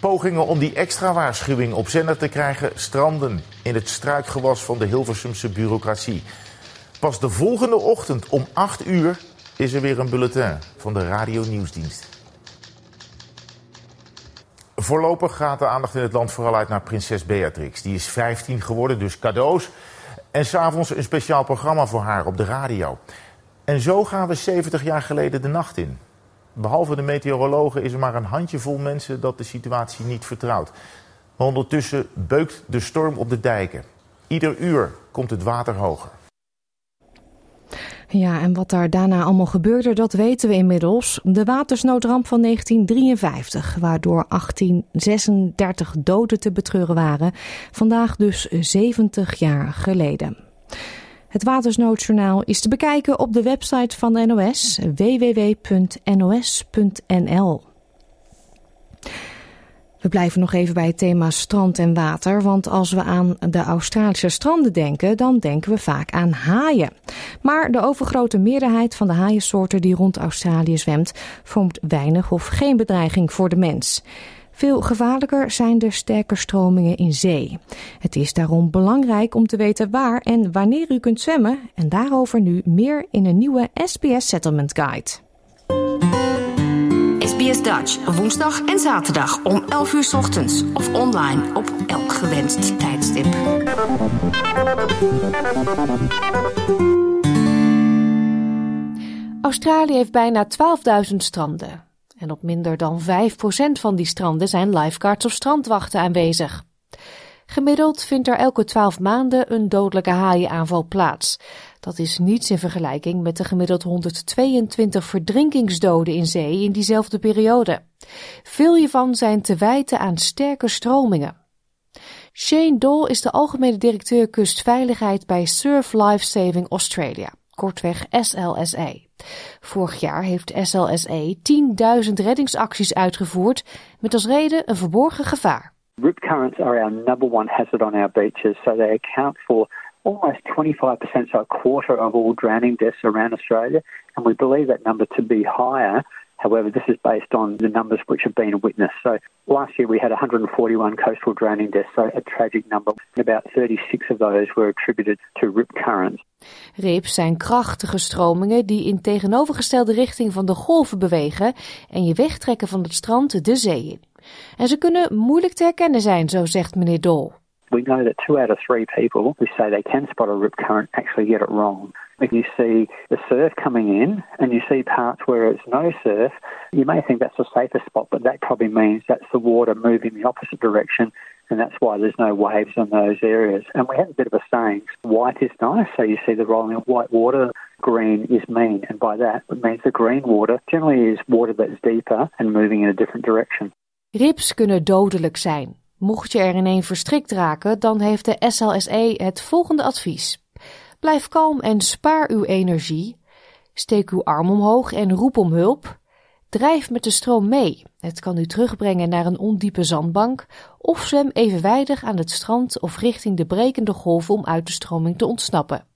Pogingen om die extra waarschuwing op zender te krijgen stranden in het struikgewas van de Hilversumse bureaucratie. Pas de volgende ochtend om 8 uur is er weer een bulletin van de Radio Nieuwsdienst. Voorlopig gaat de aandacht in het land vooral uit naar prinses Beatrix. Die is 15 geworden, dus cadeaus. En s'avonds een speciaal programma voor haar op de radio. En zo gaan we 70 jaar geleden de nacht in. Behalve de meteorologen is er maar een handjevol mensen dat de situatie niet vertrouwt. ondertussen beukt de storm op de dijken. Ieder uur komt het water hoger. Ja, en wat daar daarna allemaal gebeurde, dat weten we inmiddels. De watersnoodramp van 1953, waardoor 1836 doden te betreuren waren. Vandaag dus 70 jaar geleden. Het Watersnoodjournaal is te bekijken op de website van de NOS www.nos.nl. We blijven nog even bij het thema strand en water, want als we aan de Australische stranden denken, dan denken we vaak aan haaien. Maar de overgrote meerderheid van de haaiensoorten die rond Australië zwemt, vormt weinig of geen bedreiging voor de mens. Veel gevaarlijker zijn de sterke stromingen in zee. Het is daarom belangrijk om te weten waar en wanneer u kunt zwemmen en daarover nu meer in een nieuwe SBS Settlement Guide. SBS Dutch, woensdag en zaterdag om 11 uur ochtends of online op elk gewenst tijdstip. Australië heeft bijna 12.000 stranden. En op minder dan 5% van die stranden zijn lifeguards of strandwachten aanwezig. Gemiddeld vindt er elke 12 maanden een dodelijke haaienaanval plaats. Dat is niets in vergelijking met de gemiddeld 122 verdrinkingsdoden in zee in diezelfde periode. Veel hiervan zijn te wijten aan sterke stromingen. Shane Dole is de algemene directeur kustveiligheid bij Surf Life Saving Australia, kortweg SLSA. Vorig jaar heeft SLSA 10.000 reddingsacties uitgevoerd met als reden een verborgen gevaar. Rip currents are our number one hazard on our beaches, so they account for almost 25%, so a quarter of all drowning deaths around Australia, and we believe that number to be higher. However, this is based on the numbers which have been witnessed. So last year we had 141 coastal drowning deaths, so a tragic number. About 36 of those were attributed to rip currents. Rips zijn krachtige stromingen die in tegenovergestelde richting van de golven bewegen en je wegtrekken van het strand de zee in. En ze kunnen moeilijk te herkennen zijn, zo zegt meneer Dol. We know that two out of three people who say they can spot a rip current actually get it wrong. If you see the surf coming in and you see parts where it's no surf, you may think that's a safer spot, but that probably means that's the water moving the opposite direction and that's why there's no waves in those areas. And we have a bit of a saying, white is nice, so you see the rolling of white water, green is mean, and by that it means the green water generally is water that's deeper and moving in a different direction. Rips kunnen dodelijk zijn. Mocht je er in een verstrikt raken, dan heeft de SLSE het volgende advies. Blijf kalm en spaar uw energie. Steek uw arm omhoog en roep om hulp. Drijf met de stroom mee. Het kan u terugbrengen naar een ondiepe zandbank of zwem evenwijdig aan het strand of richting de brekende golven om uit de stroming te ontsnappen.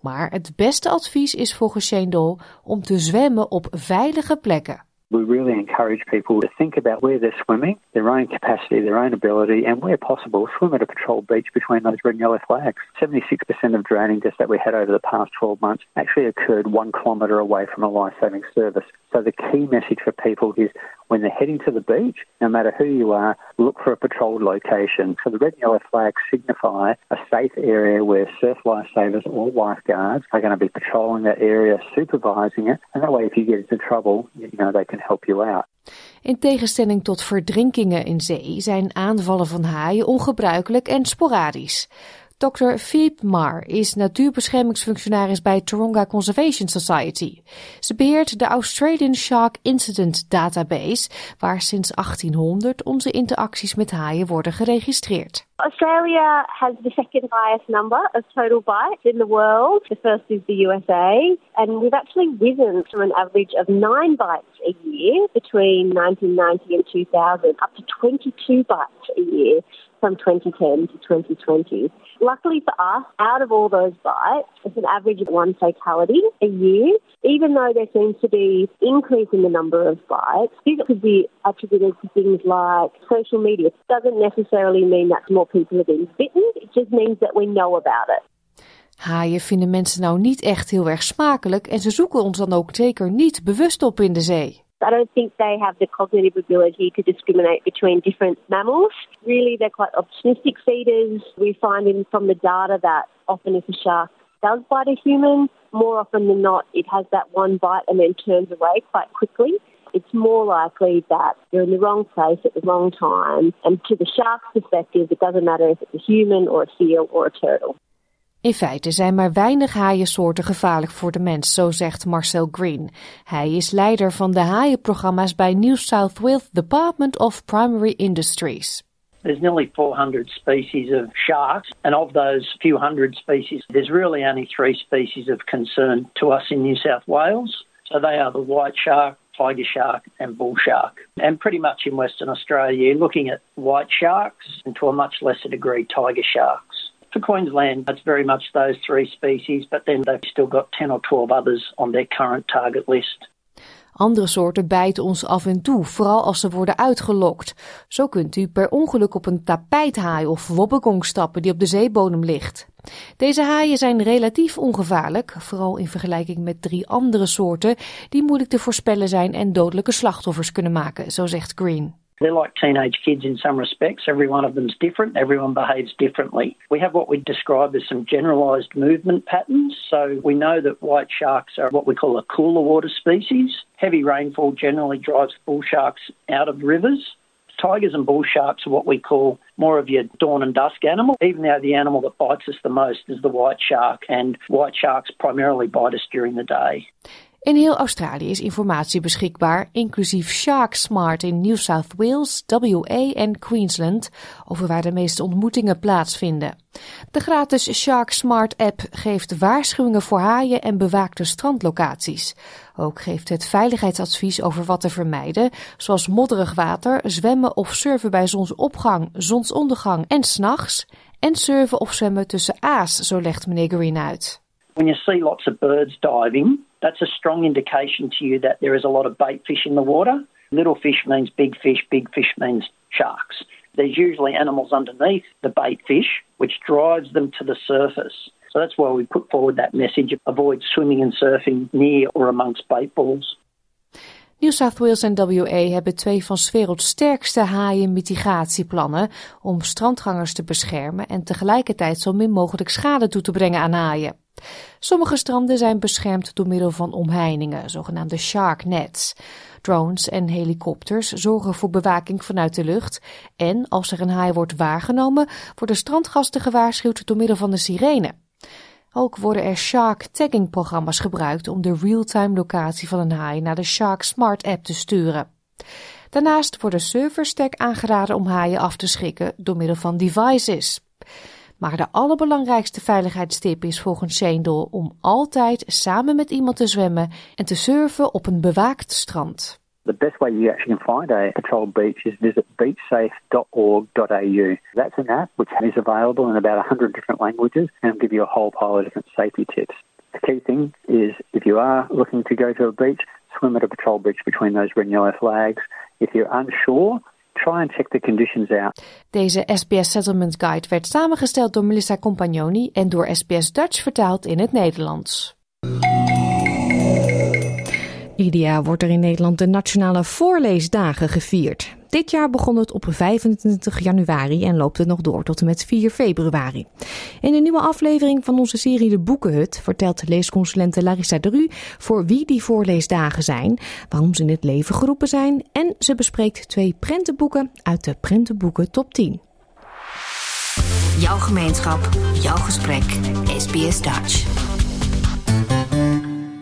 Maar het beste advies is volgens Shane om te zwemmen op veilige plekken. We really encourage people to think about where they're swimming, their own capacity, their own ability, and where possible, swim at a patrol beach between those red and yellow flags. 76% of drowning deaths that we had over the past 12 months actually occurred one kilometre away from a life saving service. So the key message for people is when they're heading to the beach, no matter who you are, look for a patrolled location. So the red and yellow flags signify a safe area where surf lifesavers or lifeguards are going to be patrolling that area, supervising it, and that way if you get into trouble, you know, they can help you out. In tegenstelling tot verdrinkingen in zee zijn aanvallen van haaien ongebruikelijk en sporadisch. Dr. Philippe Mar is natuurbeschermingsfunctionaris bij Taronga Conservation Society. Ze beheert de Australian Shark Incident Database, waar sinds 1800 onze interacties met haaien worden geregistreerd. Australia has the second highest number of total bites in the world. The first is the USA, and we've actually risen from an average of nine bites a year between 1990 and 2000 up to 22 bites a year from 2010 to 2020. Luckily for us, out of all those bites, it's an average of one fatality a year. Even though there seems to be increase in the number of bites, this could be attributed to things like social media. It doesn't necessarily mean that more people are being bitten. It just means that we know about it. Haaien vinden mensen nou niet echt heel erg smakelijk en ze zoeken ons dan ook zeker niet bewust op in de zee. I don't think they have the cognitive ability to discriminate between different mammals. Really, they're quite opportunistic feeders. We find in, from the data that often if a shark does bite a human, more often than not, it has that one bite and then turns away quite quickly. It's more likely that you're in the wrong place at the wrong time. And to the shark's perspective, it doesn't matter if it's a human or a seal or a turtle. In feite zijn maar weinig haaiensoorten gevaarlijk voor de mens, zo zegt Marcel Green. Hij is leider van de haaienprogramma's bij New South Wales Department of Primary Industries. There's nearly 400 species of sharks, and of those few hundred species, there's really only three species of concern to us in New South Wales. So they are the white shark, tiger shark, and bull shark. And pretty much in Western Australia, you're looking at white sharks and to a much lesser degree, tiger sharks. For very much those three species, but then they've still got 10 or 12 others on their current target list. Andere soorten bijten ons af en toe, vooral als ze worden uitgelokt. Zo kunt u per ongeluk op een tapijthaai of wobbegong stappen die op de zeebodem ligt. Deze haaien zijn relatief ongevaarlijk, vooral in vergelijking met drie andere soorten die moeilijk te voorspellen zijn en dodelijke slachtoffers kunnen maken, zo zegt Green. They're like teenage kids in some respects. Every one of them's different. Everyone behaves differently. We have what we describe as some generalized movement patterns. So we know that white sharks are what we call a cooler water species. Heavy rainfall generally drives bull sharks out of rivers. Tigers and bull sharks are what we call more of your dawn and dusk animal, even though the animal that bites us the most is the white shark, and white sharks primarily bite us during the day. In heel Australië is informatie beschikbaar, inclusief Shark Smart in New South Wales, WA en Queensland, over waar de meeste ontmoetingen plaatsvinden. De gratis Shark Smart app geeft waarschuwingen voor haaien en bewaakte strandlocaties. Ook geeft het veiligheidsadvies over wat te vermijden, zoals modderig water, zwemmen of surfen bij zonsopgang, zonsondergang en s'nachts, en surfen of zwemmen tussen aas, zo legt meneer Green uit. When you see lots of birds diving, that's a strong indication to you that there is a lot of bait fish in the water. Little fish means big fish, big fish means sharks. There's usually animals underneath the bait fish, which drives them to the surface. So that's why we put forward that message avoid swimming and surfing near or amongst bait balls. New South Wales en WA hebben twee van 's werelds sterkste haaienmitigatieplannen om strandgangers te beschermen en tegelijkertijd zo min mogelijk schade toe te brengen aan haaien. Sommige stranden zijn beschermd door middel van omheiningen, zogenaamde shark nets. Drones en helikopters zorgen voor bewaking vanuit de lucht. En als er een haai wordt waargenomen, worden strandgasten gewaarschuwd door middel van de sirene. Ook worden er shark tagging programma's gebruikt om de real-time locatie van een haai naar de Shark Smart app te sturen. Daarnaast worden servers sterk aangeraden om haaien af te schrikken door middel van devices. Maar de allerbelangrijkste veiligheidstip is volgens Shane om altijd samen met iemand te zwemmen en te surfen op een bewaakt strand. The best way you actually can find a patrol beach is visit beachsafe.org.au. That's an app which is available in about 100 different languages and will give you a whole pile of different safety tips. The key thing is if you are looking to go to a beach, swim at a patrol beach between those red and yellow flags. If you're unsure, try and check the conditions out. Deze SBS Settlement Guide werd samengesteld door Melissa Compagnoni en door SBS Dutch vertaald in het Nederlands. Ieder wordt er in Nederland de Nationale Voorleesdagen gevierd. Dit jaar begon het op 25 januari en loopt het nog door tot en met 4 februari. In een nieuwe aflevering van onze serie De Boekenhut vertelt leesconsulente Larissa Dru voor wie die voorleesdagen zijn, waarom ze in het leven geroepen zijn en ze bespreekt twee prentenboeken uit de Prentenboeken Top 10. Jouw gemeenschap, jouw gesprek, SBS Dutch.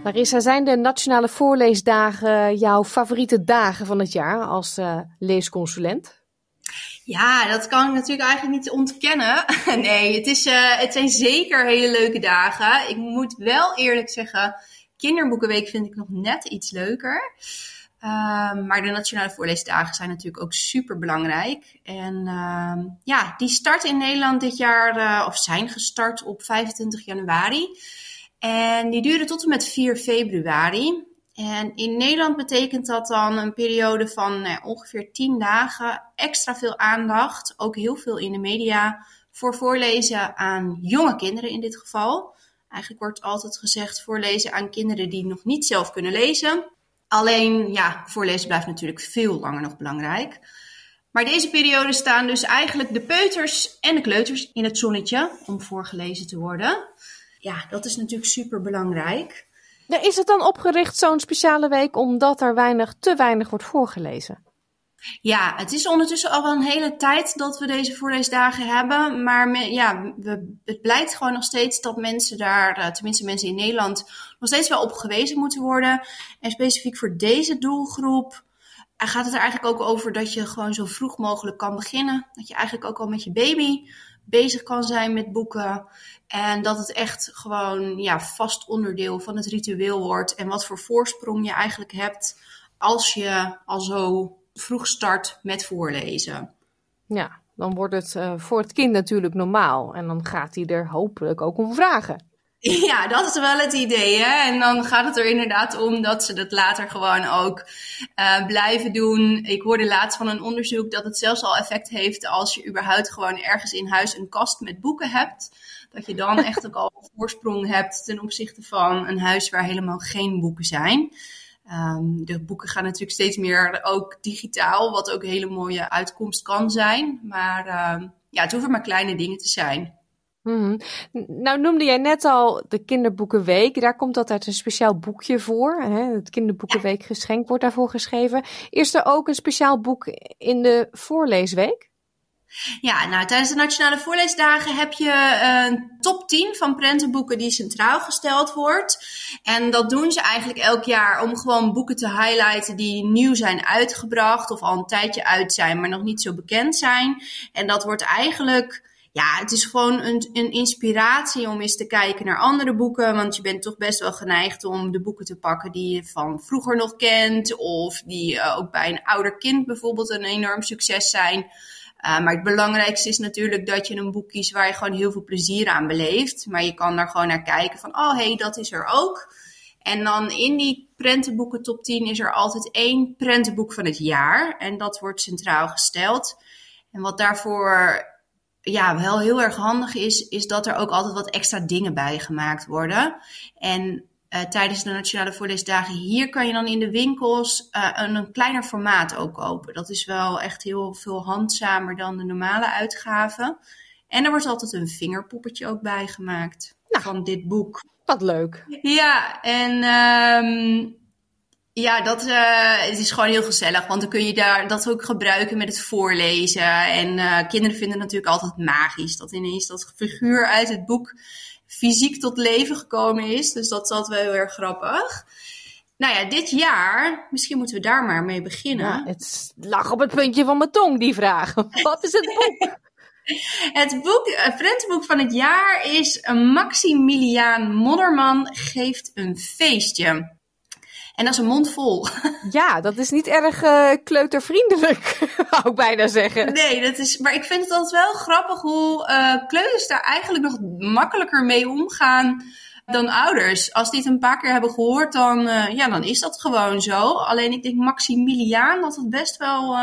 Larissa, zijn de nationale voorleesdagen jouw favoriete dagen van het jaar als uh, leesconsulent? Ja, dat kan ik natuurlijk eigenlijk niet ontkennen. [laughs] nee, het, is, uh, het zijn zeker hele leuke dagen. Ik moet wel eerlijk zeggen, kinderboekenweek vind ik nog net iets leuker. Uh, maar de nationale voorleesdagen zijn natuurlijk ook super belangrijk. En uh, ja, die starten in Nederland dit jaar, uh, of zijn gestart op 25 januari. En die duren tot en met 4 februari. En in Nederland betekent dat dan een periode van nou, ongeveer 10 dagen extra veel aandacht, ook heel veel in de media, voor voorlezen aan jonge kinderen in dit geval. Eigenlijk wordt altijd gezegd voorlezen aan kinderen die nog niet zelf kunnen lezen. Alleen, ja, voorlezen blijft natuurlijk veel langer nog belangrijk. Maar deze periode staan dus eigenlijk de peuters en de kleuters in het zonnetje om voorgelezen te worden ja, dat is natuurlijk super belangrijk. Ja, is het dan opgericht, zo'n speciale week, omdat er weinig, te weinig wordt voorgelezen? Ja, het is ondertussen al wel een hele tijd dat we deze voorleesdagen hebben. Maar ja, we, het blijkt gewoon nog steeds dat mensen daar, eh, tenminste mensen in Nederland, nog steeds wel op gewezen moeten worden. En specifiek voor deze doelgroep eh, gaat het er eigenlijk ook over dat je gewoon zo vroeg mogelijk kan beginnen. Dat je eigenlijk ook al met je baby bezig kan zijn met boeken. En dat het echt gewoon ja, vast onderdeel van het ritueel wordt. En wat voor voorsprong je eigenlijk hebt als je al zo vroeg start met voorlezen. Ja, dan wordt het uh, voor het kind natuurlijk normaal. En dan gaat hij er hopelijk ook om vragen. [laughs] Ja, dat is wel het idee. Hè? En dan gaat het er inderdaad om dat ze dat later gewoon ook uh, blijven doen. Ik hoorde laatst van een onderzoek dat het zelfs al effect heeft als je überhaupt gewoon ergens in huis een kast met boeken hebt. Dat je dan [laughs] echt ook al een voorsprong hebt ten opzichte van een huis waar helemaal geen boeken zijn. Um, de boeken gaan natuurlijk steeds meer ook digitaal, wat ook een hele mooie uitkomst kan zijn. Maar uh, ja, het hoeven maar kleine dingen te zijn. Hmm. Nou noemde jij net al de Kinderboekenweek. Daar komt altijd een speciaal boekje voor. Hè? Het Kinderboekenweek geschenk wordt daarvoor geschreven. Is er ook een speciaal boek in de voorleesweek? Ja, nou tijdens de Nationale Voorleesdagen heb je een top 10 van prentenboeken die centraal gesteld wordt. En dat doen ze eigenlijk elk jaar om gewoon boeken te highlighten die nieuw zijn uitgebracht of al een tijdje uit zijn, maar nog niet zo bekend zijn. En dat wordt eigenlijk ja, het is gewoon een, een inspiratie om eens te kijken naar andere boeken. Want je bent toch best wel geneigd om de boeken te pakken die je van vroeger nog kent. Of die uh, ook bij een ouder kind bijvoorbeeld een enorm succes zijn. Uh, maar het belangrijkste is natuurlijk dat je een boek kiest waar je gewoon heel veel plezier aan beleeft. Maar je kan daar gewoon naar kijken van, oh hé, hey, dat is er ook. En dan in die prentenboeken top 10 is er altijd één prentenboek van het jaar. En dat wordt centraal gesteld. En wat daarvoor ja, wel heel erg handig is, is dat er ook altijd wat extra dingen bij gemaakt worden. En uh, tijdens de Nationale Voorleesdagen hier kan je dan in de winkels uh, een, een, kleiner formaat ook kopen. Dat is wel echt heel veel handzamer dan de normale uitgaven. En er wordt altijd een vingerpoppetje ook bij gemaakt nou, van dit boek. Wat leuk. Ja, en um, ja, dat uh, het is gewoon heel gezellig. Want dan kun je daar dat ook gebruiken met het voorlezen. En uh, kinderen vinden het natuurlijk altijd magisch. Dat ineens dat figuur uit het boek fysiek tot leven gekomen is. Dus dat is altijd wel heel erg grappig. Nou ja, dit jaar, misschien moeten we daar maar mee beginnen. Ja, het lag op het puntje van mijn tong, die vraag. [laughs] Wat is het boek? [laughs] het boek, het prentenboek van het jaar is Maximiliaan Modderman geeft een feestje. En dat is een mond vol. [laughs] Ja, dat is niet erg uh, kleutervriendelijk, [laughs] zou ik bijna zeggen. Nee, dat is, maar ik vind het altijd wel grappig hoe uh, kleuters daar eigenlijk nog makkelijker mee omgaan dan ouders. Als die het een paar keer hebben gehoord, dan, uh, ja, dan is dat gewoon zo. Alleen ik denk Maximiliaan dat het best wel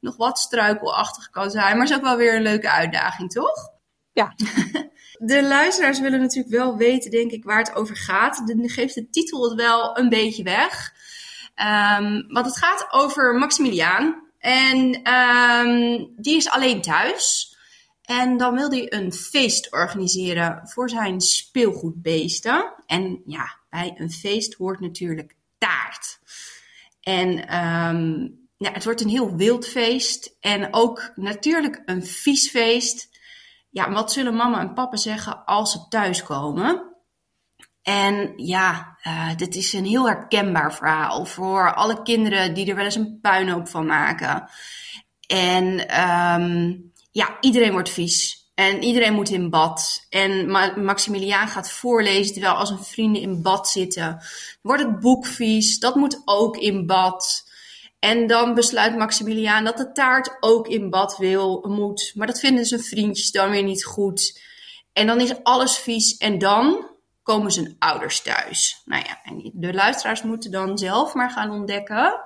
nog wat struikelachtig kan zijn. Maar is ook wel weer een leuke uitdaging, toch? Ja. [laughs] De luisteraars willen natuurlijk wel weten, denk ik, waar het over gaat. Dan geeft de titel het wel een beetje weg. Um, want het gaat over Maximiliaan. En um, die is alleen thuis. En dan wil hij een feest organiseren voor zijn speelgoedbeesten. En ja, bij een feest hoort natuurlijk taart. En um, ja, het wordt een heel wild feest. En ook natuurlijk een vies feest. Ja, wat zullen mama en papa zeggen als ze thuiskomen? En ja, uh, dit is een heel herkenbaar verhaal voor alle kinderen die er wel eens een puinhoop van maken. En um, ja, iedereen wordt vies. En iedereen moet in bad. En Maximiliaan gaat voorlezen terwijl als een vrienden in bad zitten. Wordt het boek vies, dat moet ook in bad. En dan besluit Maximiliaan dat de taart ook in bad wil, moet. Maar dat vinden zijn vriendjes dan weer niet goed. En dan is alles vies. En dan komen zijn ouders thuis. Nou ja, en de luisteraars moeten dan zelf maar gaan ontdekken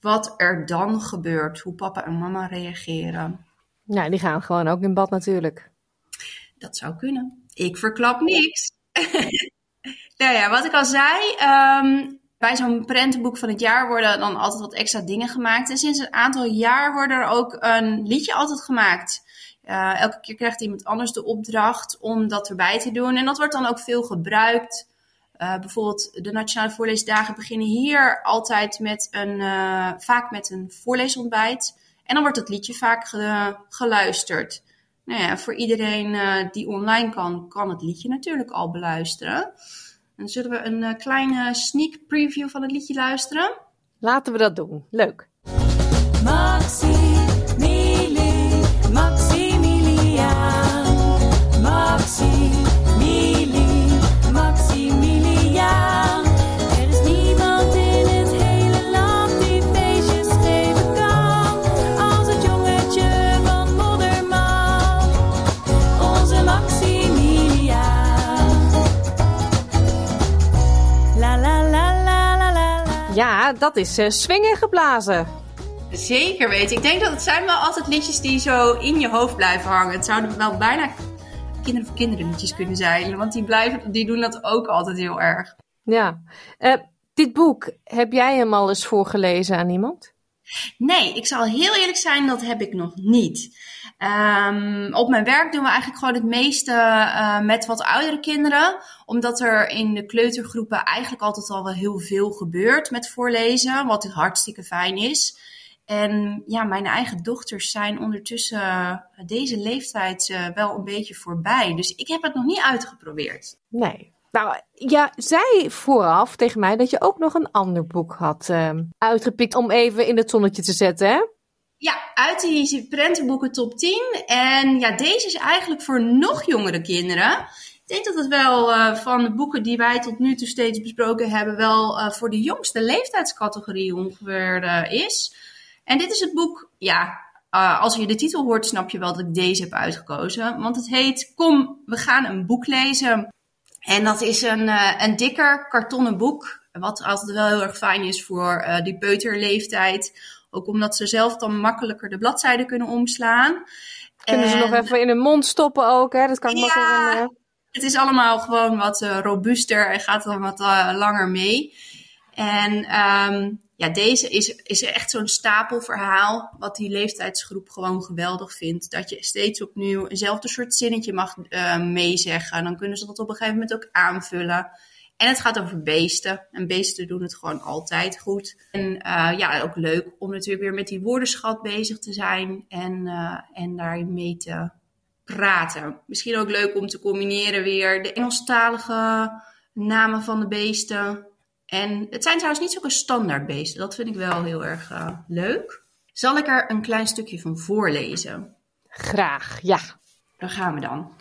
wat er dan gebeurt. Hoe papa en mama reageren. Nou, die gaan gewoon ook in bad natuurlijk. Dat zou kunnen. Ik verklap niks. [laughs] nou ja, wat ik al zei, um, bij zo'n prentenboek van het jaar worden dan altijd wat extra dingen gemaakt. En sinds een aantal jaar wordt er ook een liedje altijd gemaakt. Uh, elke keer krijgt iemand anders de opdracht om dat erbij te doen. En dat wordt dan ook veel gebruikt. Uh, bijvoorbeeld de Nationale Voorleesdagen beginnen hier altijd met een, uh, vaak met een voorleesontbijt. En dan wordt het liedje vaak ge geluisterd. Nou ja, voor iedereen die online kan, kan het liedje natuurlijk al beluisteren. Dan zullen we een uh, kleine sneak preview van het liedje luisteren. Laten we dat doen. Leuk. Dat is uh, swingen geblazen. Zeker weten. Ik denk dat het zijn wel altijd liedjes die zo in je hoofd blijven hangen. Het zouden wel bijna kinderen voor kinderen liedjes kunnen zijn. Want die, blijven, die doen dat ook altijd heel erg. Ja. Uh, dit boek, heb jij hem al eens voorgelezen aan iemand? Nee, ik zal heel eerlijk zijn, dat heb ik nog niet. Um, op mijn werk doen we eigenlijk gewoon het meeste uh, met wat oudere kinderen. Omdat er in de kleutergroepen eigenlijk altijd al wel heel veel gebeurt met voorlezen. Wat hartstikke fijn is. En ja, mijn eigen dochters zijn ondertussen uh, deze leeftijd uh, wel een beetje voorbij. Dus ik heb het nog niet uitgeprobeerd. Nee. Nou, ja, zei vooraf tegen mij dat je ook nog een ander boek had uh, uitgepikt om even in het zonnetje te zetten, hè? Ja, uit die prentenboeken top 10. En ja, deze is eigenlijk voor nog jongere kinderen. Ik denk dat het wel uh, van de boeken die wij tot nu toe steeds besproken hebben, wel uh, voor de jongste leeftijdscategorie ongeveer uh, is. En dit is het boek, ja, als je de titel hoort, snap je wel dat ik deze heb uitgekozen. Want het heet Kom, we gaan een boek lezen. En dat is een, een dikker kartonnen boek. Wat altijd wel heel erg fijn is voor die peuterleeftijd. Ook omdat ze zelf dan makkelijker de bladzijden kunnen omslaan. Kunnen en... ze nog even in hun mond stoppen ook, hè? Dat kan ja. Het is allemaal gewoon wat uh, robuuster en gaat dan wat uh, langer mee. En um, ja, deze is, is echt zo'n stapelverhaal, wat die leeftijdsgroep gewoon geweldig vindt. Dat je steeds opnieuw eenzelfde soort zinnetje mag uh, meezeggen. Dan kunnen ze dat op een gegeven moment ook aanvullen. En het gaat over beesten. En beesten doen het gewoon altijd goed. En uh, ja, ook leuk om natuurlijk weer met die woordenschat bezig te zijn. En, uh, en daarin mee te praten. Misschien ook leuk om te combineren weer de Engelstalige namen van de beesten en het zijn trouwens niet zulke standaard beesten. Dat vind ik wel heel erg uh, leuk. Zal ik er een klein stukje van voorlezen? Graag, ja. Daar gaan we dan.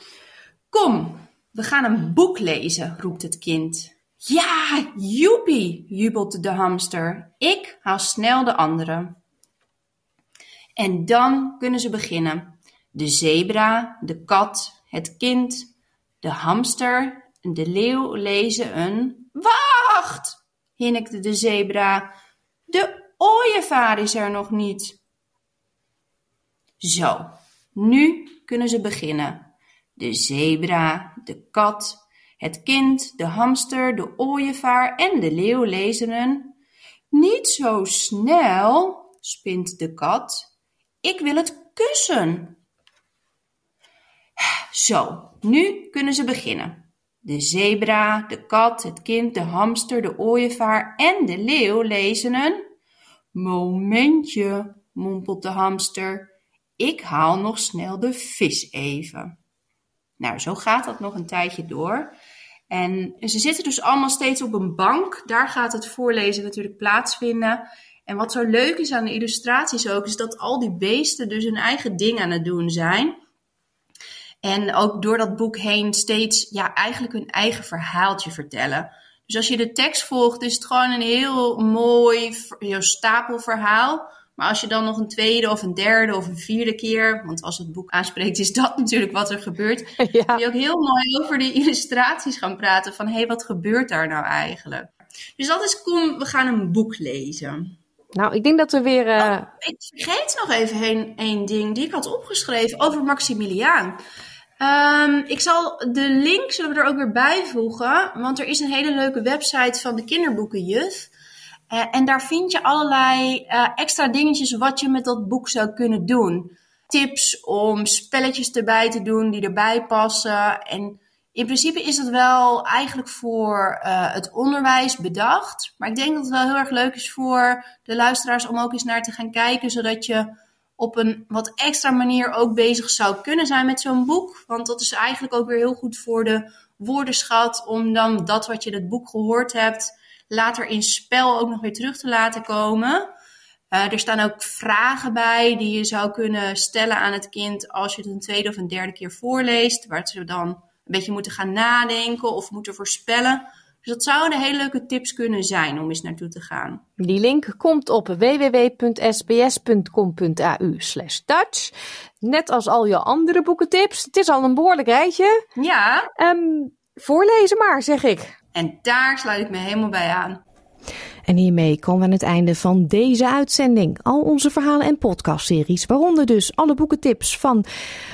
Kom, we gaan een boek lezen, roept het kind. Ja, joepie, jubelt de hamster. Ik haal snel de andere. En dan kunnen ze beginnen. De zebra, de kat, het kind, de hamster en de leeuw lezen een Wacht! hinnikte de zebra. De ooievaar is er nog niet. Zo, nu kunnen ze beginnen. De zebra, de kat, het kind, de hamster, de ooievaar en de leeuw lezen Niet zo snel, spint de kat. Ik wil het kussen. Zo, nu kunnen ze beginnen. De zebra, de kat, het kind, de hamster, de ooievaar en de leeuw lezen een. Momentje, mompelt de hamster. Ik haal nog snel de vis even. Nou, zo gaat dat nog een tijdje door. En ze zitten dus allemaal steeds op een bank. Daar gaat het voorlezen natuurlijk plaatsvinden. En wat zo leuk is aan de illustraties ook, is dat al die beesten dus hun eigen ding aan het doen zijn. En ook door dat boek heen steeds ja, eigenlijk hun eigen verhaaltje vertellen. Dus als je de tekst volgt, is het gewoon een heel mooi stapelverhaal. Maar als je dan nog een tweede of een derde of een vierde keer, want als het boek aanspreekt, is dat [laughs] natuurlijk wat er gebeurt. Ja. Kun je ook heel mooi over die illustraties gaan praten van hé, hey, wat gebeurt daar nou eigenlijk? Dus dat is kom, we gaan een boek lezen. Nou, ik denk dat we weer. Uh... Oh, ik vergeet nog even één ding die ik had opgeschreven over Maximiliaan. Um, ik zal de link zullen we er ook weer bijvoegen, want er is een hele leuke website van de kinderboekenjuf. Uh, en daar vind je allerlei uh, extra dingetjes wat je met dat boek zou kunnen doen. Tips om spelletjes erbij te doen die erbij passen. En in principe is dat wel eigenlijk voor uh, het onderwijs bedacht. Maar ik denk dat het wel heel erg leuk is voor de luisteraars om ook eens naar te gaan kijken, zodat je op een wat extra manier ook bezig zou kunnen zijn met zo'n boek. Want dat is eigenlijk ook weer heel goed voor de woordenschat om dan dat wat je in het boek gehoord hebt later in spel ook nog weer terug te laten komen. Uh, er staan ook vragen bij die je zou kunnen stellen aan het kind als je het een tweede of een derde keer voorleest, waar ze dan een beetje moeten gaan nadenken of moeten voorspellen. Dus dat zouden hele leuke tips kunnen zijn om eens naartoe te gaan. Die link komt op www.sbs.com.au Dutch. Net als al je andere boekentips. Het is al een behoorlijk rijtje. Ja. Um, voorlezen maar, zeg ik. En daar sluit ik me helemaal bij aan. En hiermee komen we aan het einde van deze uitzending. Al onze verhalen en podcastseries, waaronder dus alle boekentips van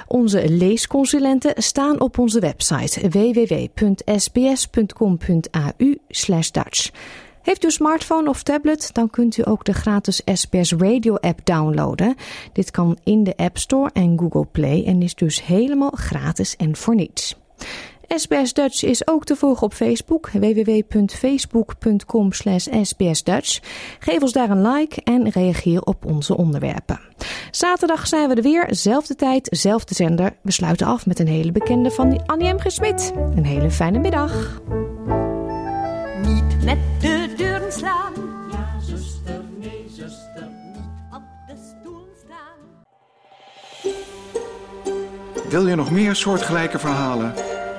onze leesconsulenten, staan op onze website www.sbs.com.au Dutch. Heeft u een smartphone of tablet, dan kunt u ook de gratis SBS Radio app downloaden. Dit kan in de App Store en Google Play en is dus helemaal gratis en voor niets. SBS Dutch is ook te volgen op Facebook, www.facebook.com sbsdutch. Geef ons daar een like en reageer op onze onderwerpen. Zaterdag zijn we er weer, zelfde tijd, zelfde zender. We sluiten af met een hele bekende van Annie M. G. Smit. Een hele fijne middag. Niet met de deuren slaan. Ja, zuster, nee, zuster, niet op de stoel staan. Wil je nog meer soortgelijke verhalen?